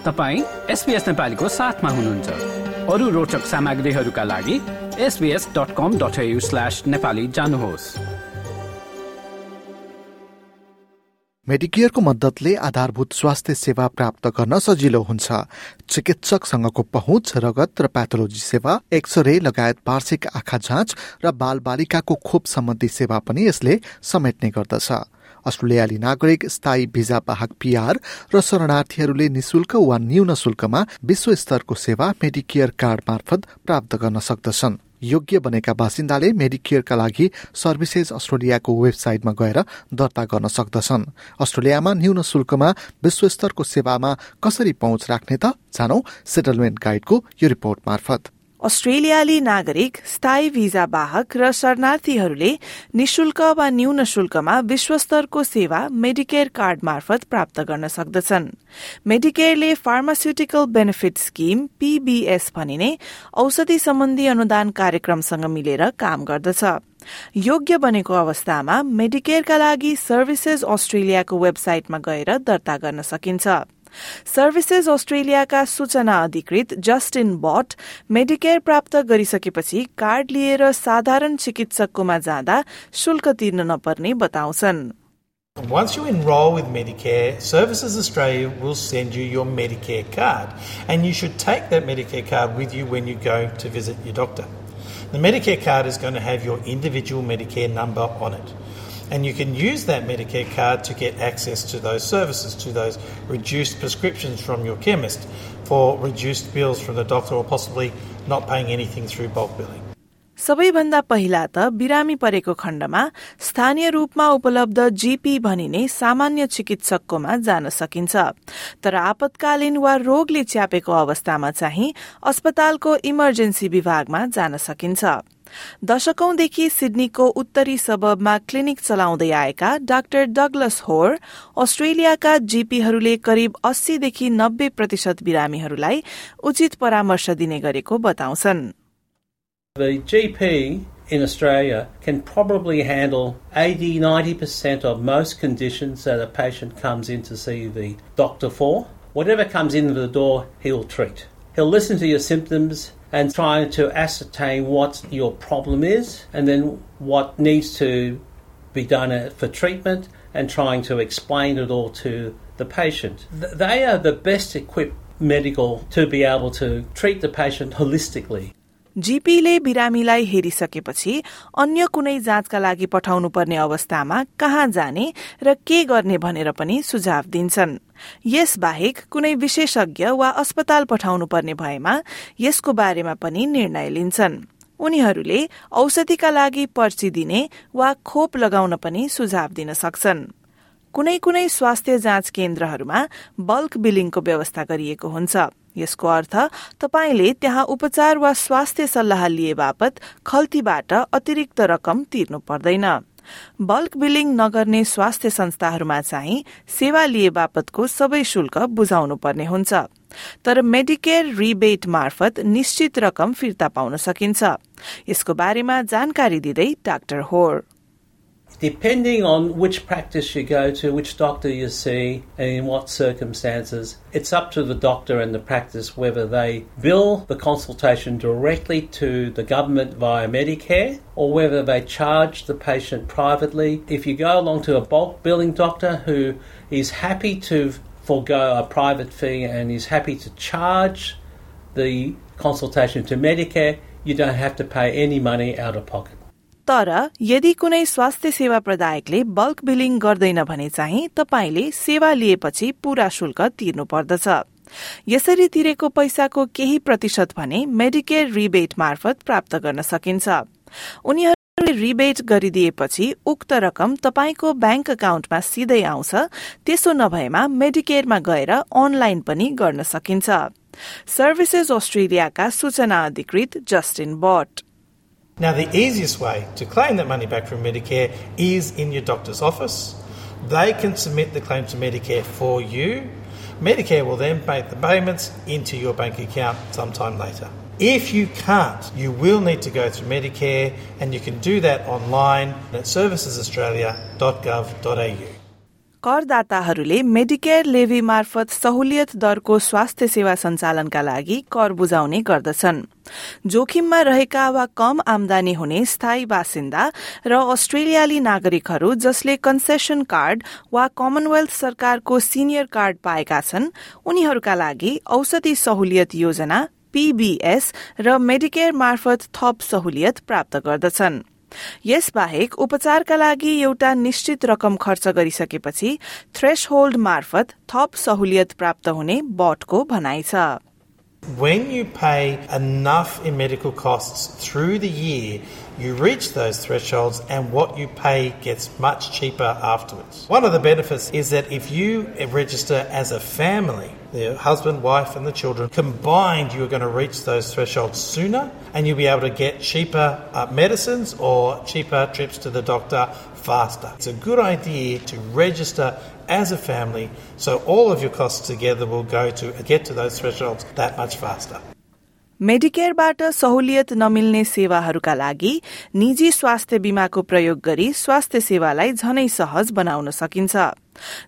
तपाईँ एसपिएस नेपालीको साथमा हुनुहुन्छ। अरू रोचक सामग्रीहरूका लागि SBS dot com dot slash Nepali जानुहोस्। मेडिकेयरको मद्दतले आधारभूत स्वास्थ्य सेवा प्राप्त गर्न सजिलो हुन्छ। चिकित्सकसँगको पहुँच रगत र प्याथोलोजी सेवा एक्सरे लगायत वार्षिक आँखा जाँच र बाल बालिकाको खोप सम्बन्धी सेवा पनि यसले समेट्ने गर्दछ। अस्ट्रेलियाली नागरिक स्थायी भिजा वाहक पिआर र शरणार्थीहरूले निशुल्क वा न्यून शुल्कमा विश्व स्तरको सेवा मेडिकेयर कार्ड मार्फत प्राप्त गर्न सक्दछन्। योग्य बनेका बासिन्दाले मेडिकेयरका लागि सर्भिसेस अस्ट्रेलियाको वेबसाइटमा गएर दर्ता गर्न सक्दछन्। अस्ट्रेलियामा न्यून शुल्कमा विश्वस्तरको सेवामा कसरी पहुँच राख्ने त? जानौ सेटलमेन्ट गाइडको यो रिपोर्ट मार्फत। अस्ट्रेलियाली नागरिक स्थायी भिजा वाहक र शरणार्थीहरूले निशुल्क वा न्यून शुल्कमा विश्वस्तरको सेवा मेडिकेयर कार्ड मार्फत प्राप्त गर्न सक्दछन्। मेडिकेयरले फार्मास्युटिकल बेनिफिट स्कीम पीबीएस भनिने औषधि सम्बन्धी अनुदान कार्यक्रमसँग मिलेर काम गर्दछ। योग्य बनेको अवस्थामा मेडिकेयरका लागि सर्भिसेस अस्ट्रेलियाको वेबसाइटमा गएर दर्ता गर्न सकिन्छ। सर्भिसेस अस्ट्रेलियाका सूचना अधिकृत जस्टिन बट मेडिकेयर प्राप्त गरिसकेपछि कार्ड लिएर साधारण चिकित्सककोमा जाँदा शुल्क तिर्न नपर्ने बताउँछन् Once you enrol with Medicare, Services Australia will send you your Medicare card, and you should take that Medicare card with you when you go to visit your doctor. The Medicare card is going to have your individual Medicare number on it. And you can use that Medicare card to get access to those services, to those reduced prescriptions from your chemist, for reduced bills from the doctor, or possibly not paying anything through bulk billing. सबैभन्दा पहिला त बिरामी परेको खण्डमा स्थानीय रूपमा उपलब्ध GP भनिने सामान्य चिकित्सककोमा जान सकिन्छ तर आपतकालीन वा रोगले च्यापेको अवस्थामा चाहिँ अस्पतालको इमर्जेन्सी विभागमा जान सकिन्छ दशकौंदेखि सिडनीको उत्तरी सबबमा क्लिनिक चलाउँदै आएका डाक्टर डगलस होर अस्ट्रेलियाका जीपीहरूले करिब अस्सीदेखि नब्बे प्रतिशत बिरामीहरूलाई उचित परामर्श दिने गरेको बताउँछन् The GP in Australia can probably handle 80 90% of most conditions that a patient comes in to see the doctor for. Whatever comes in the door, he'll treat. He'll listen to your symptoms, and trying to ascertain what your problem is and then what needs to be done uh, for treatment and trying to explain it all to the patient. They are the best equipped medical to be able to treat the patient holistically. जीपीले बिरामीलाई हेरिसकेपछि अन्य कुनै जाँचका लागि पठाउनु पर्ने अवस्थामा कहाँ जाने र के गर्ने भनेर पनि सुझाव दिन्छन्। यस बाहेक कुनै विशेषज्ञ वा अस्पताल पठाउनु पर्ने भएमा यसको बारेमा पनि निर्णय लिन्छन्। उनीहरूले औषधिका लागि पर्ची दिने वा खोप लगाउन पनि सुझाव दिन सक्छन्। कुनै कुनै स्वास्थ्य जाँच केन्द्रहरूमा बल्क बिलिङको व्यवस्था गरिएको हुन्छ। यसको अर्थ तपाईँले त्यहाँ उपचार वा स्वास्थ्य सल्लाह लिए बापत खल्तीबाट अतिरिक्त रकम तिर्नु पर्दैन। बल्क बिलिङ नगर्ने स्वास्थ्य संस्थाहरूमा चाहिँ सेवा लिए बापतको सबै शुल्क बुझाउनु पर्ने हुन्छ। तर मेडिकेयर रिबेट मार्फत निश्चित रकम फिर्ता पाउन सकिन्छ। यसको बारेमा जानकारी दिँदै डाक्टर होर। Depending on which practice you go to, which doctor you see, and in what circumstances, it's up to the doctor and the practice whether they bill the consultation directly to the government via Medicare or whether they charge the patient privately. If you go along to a bulk billing doctor who is happy to forego a private fee and is happy to charge the consultation to Medicare, you don't have to pay any money out of pocket. तर यदि कुनै स्वास्थ्य सेवा प्रदायकले bulk billing गर्दैन भने चाहिँ तपाईँले सेवा लिएपछि पूरा शुल्क तिर्नु पर्दछ यसरी तिरेको पैसाको केही प्रतिशत भने मेडिकेयर रिबेट मार्फत प्राप्त गर्न सकिन्छ। उनीहरूले रिबेट गरिदिएपछि उक्त रकम तपाईँको ब्याङ्क अकाउन्टमा सिधै आउँछ त्यसो नभएमा मेडिकेयरमा गएर अनलाइन पनि गर्न सकिन्छ। सर्भिसेस अस्ट्रेलियाका सूचना अधिकृत Justin Butt. Now, the easiest way to claim that money back from Medicare is in your doctor's office. They can submit the claim to Medicare for you. Medicare will then make the payments into your bank account sometime later. If you can't, you will need to go through Medicare, and you can do that online at servicesaustralia.gov.au. करदाताहरूले Medicare levy मार्फत सहुलियत दरको स्वास्थ्य सेवा सञ्चालनका लागि कर बुझाउने गर्दछन्। जोखिममा रहेका वा कम आमदानी हुने स्थायी बासिन्दा र अस्ट्रेलियाली नागरिकहरू जसले कन्सेसन कार्ड वा कमनवेल्थ सरकारको सिनियर कार्ड पाएका छन् उनीहरूका लागि औषधि सहुलियत योजना पीबीएस र मेडिकेयर मार्फत थप सहुलियत प्राप्त गर्दछन्। यसबाहेक उपचारका लागि एउटा निश्चित रकम खर्च गरिसकेपछि थ्रेस होल्ड मार्फत थप सहुलियत प्राप्त हुने बटको भनाइ छ। When you pay enough in medical costs through the year, you reach those thresholds and what you pay gets much cheaper afterwards. One of the benefits is that if you register as a family, the husband, wife, and the children, combined, you're going to reach those thresholds sooner and you'll be able to get cheaper uh, medicines or cheaper trips to the doctor faster. It's a good idea to register as a family so all of your costs together will go to get to those thresholds that much faster. मेडिकेयरबाट सहुलियत नमिल्ने सेवाहरूका लागि निजी स्वास्थ्य बीमाको प्रयोग गरी स्वास्थ्य सेवालाई झनै सहज बनाउन सकिन्छ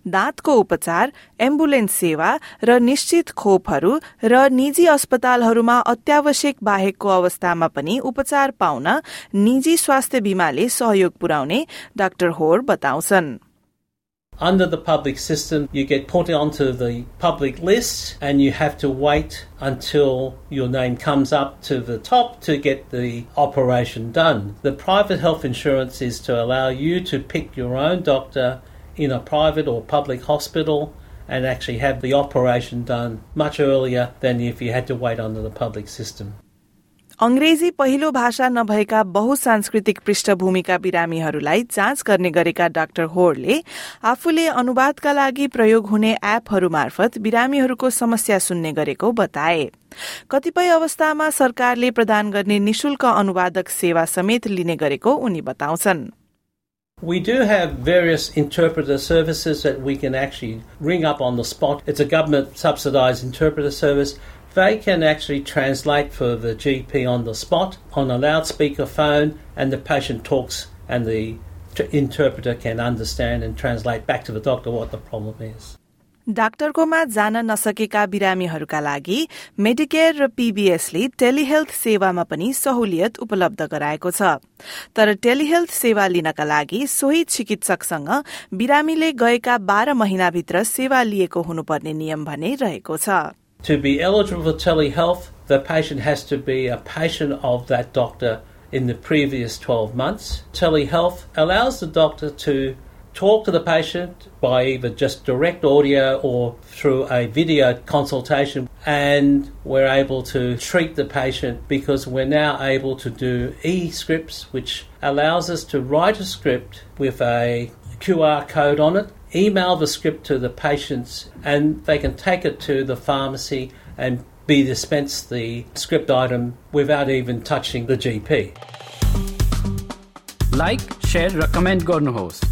दाँतको उपचार एम्बुलेन्स सेवा र निश्चित खोपहरू र निजी अस्पतालहरूमा अत्यावश्यक बाहेकको अवस्थामा पनि उपचार पाउन निजी स्वास्थ्य बीमाले सहयोग पुर्याउने डाक्टर होर बताउँछन् Under the public system, you get put onto the public list and you have to wait until your name comes up to the top to get the operation done. The private health insurance is to allow you to pick your own doctor in a private or public hospital and actually have the operation done much earlier than if you had to wait under the public system. अंग्रेजी पहिलो भाषा नभएका बहुसांस्कृतिक पृष्ठभूमिका बिरामीहरूलाई जाँच गर्ने गरेका doctor होरले आफूले अनुवादका लागि प्रयोग हुने एपहरू मार्फत बिरामीहरूको समस्या सुन्ने गरेको बताए। कतिपय अवस्थामा सरकारले प्रदान गर्ने निशुल्क अनुवादक सेवा समेत लिने गरेको उनी बताउँछन्। We do have various interpreter services that we can actually ring up on the spot. It's a government subsidised interpreter service. they can actually translate for the GP on the spot on a loudspeaker phone, and the patient talks, and the interpreter can understand and translate back to the doctor what the problem is. डाक्टरकोमा जान नसकेका बिरामीहरूका लागि Medicare र पीबीएसले टेलिहेल्थ सेवामा पनि सहुलियत उपलब्ध गराएको छ तर टेलिहेल्थ सेवा लिनका लागि सोही चिकित्सकसँग बिरामीले गएका बाह्र महिनाभित्र सेवा लिएको हुनुपर्ने नियम भने रहेको छ To be eligible for telehealth, the patient has to be a patient of that doctor in the previous 12 months. Telehealth allows the doctor to talk to the patient by either just direct audio or through a video consultation, and we're able to treat the patient because we're now able to do e scripts, which allows us to write a script with a QR code on it email the script to the patients and they can take it to the pharmacy and be dispensed the script item without even touching the GP. Like share र comment गर्नुहोस्